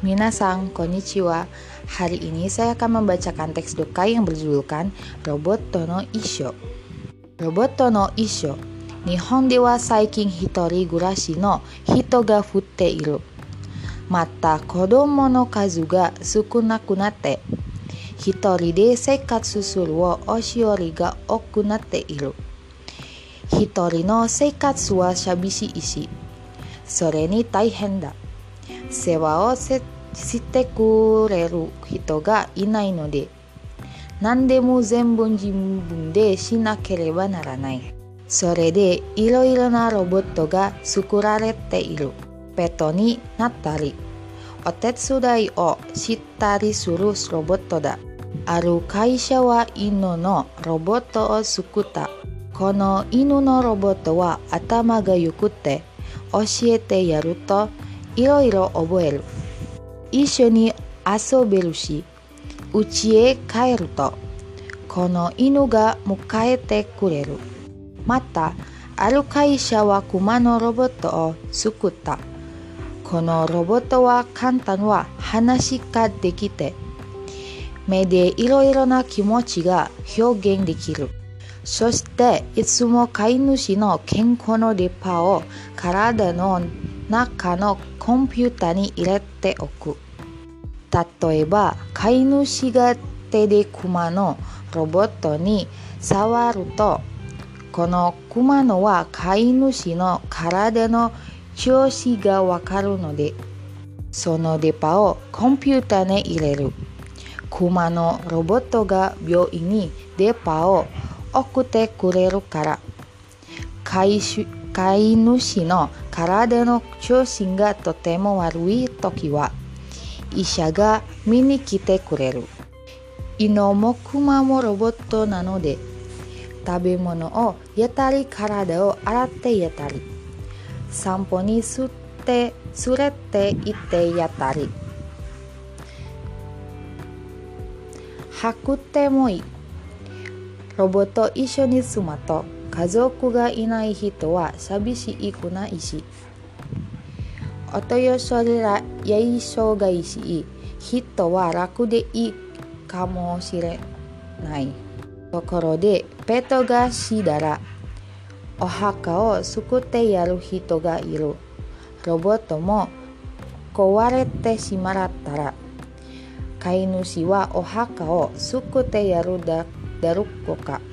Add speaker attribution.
Speaker 1: Minasang, konnichiwa. Hari ini saya akan membacakan teks doka yang berjudulkan Robot Tono Isho. Robot Tono Isho. Nihon de wa saikin hitori gurashi no hito ga futte iru. Mata kodomo no kazu ga sukunaku natte. Hitori de seikatsu suru wo oshiori ga oku natte iru. Hitori no seikatsu wa shabishi ishi. Sore ni taihen da. 世話をしてくれる人がいないので何でも全部自分でしなければならない。それでいろいろなロボットが作られている。ペットになったりお手伝いをしたりするロボットだ。ある会社は犬のロボットを作った。この犬のロボットは頭が良くて教えてやるといろいろ覚える一緒に遊べるし家へ帰るとこの犬が迎えてくれるまたある会社はクマのロボットを作ったこのロボットは簡単は話ができて目でいろいろな気持ちが表現できるそしていつも飼い主の健康のデパを体の中のコンピュータに入れておく。例えば飼い主が手でクマのロボットに触るとこのクマのは飼い主の体の調子がわかるのでそのデパをコンピュータに入れる。クマのロボットが病院にデパを送ってくれるから。飼い主の体の調子がとても悪い時は医者が見に来てくれる。犬も熊もロボットなので食べ物をやったり体を洗ってやったり。散歩にすって連れて行ってやったり。吐くてもいい。ロボット一緒に住むと家族がいない人は寂しいくないしお年寄りらやい障害し人は楽でいいかもしれないところでペットが死んだらお墓を作ってやる人がいるロボットも壊れてしまったら飼い主はお墓を作ってやるだけだろうか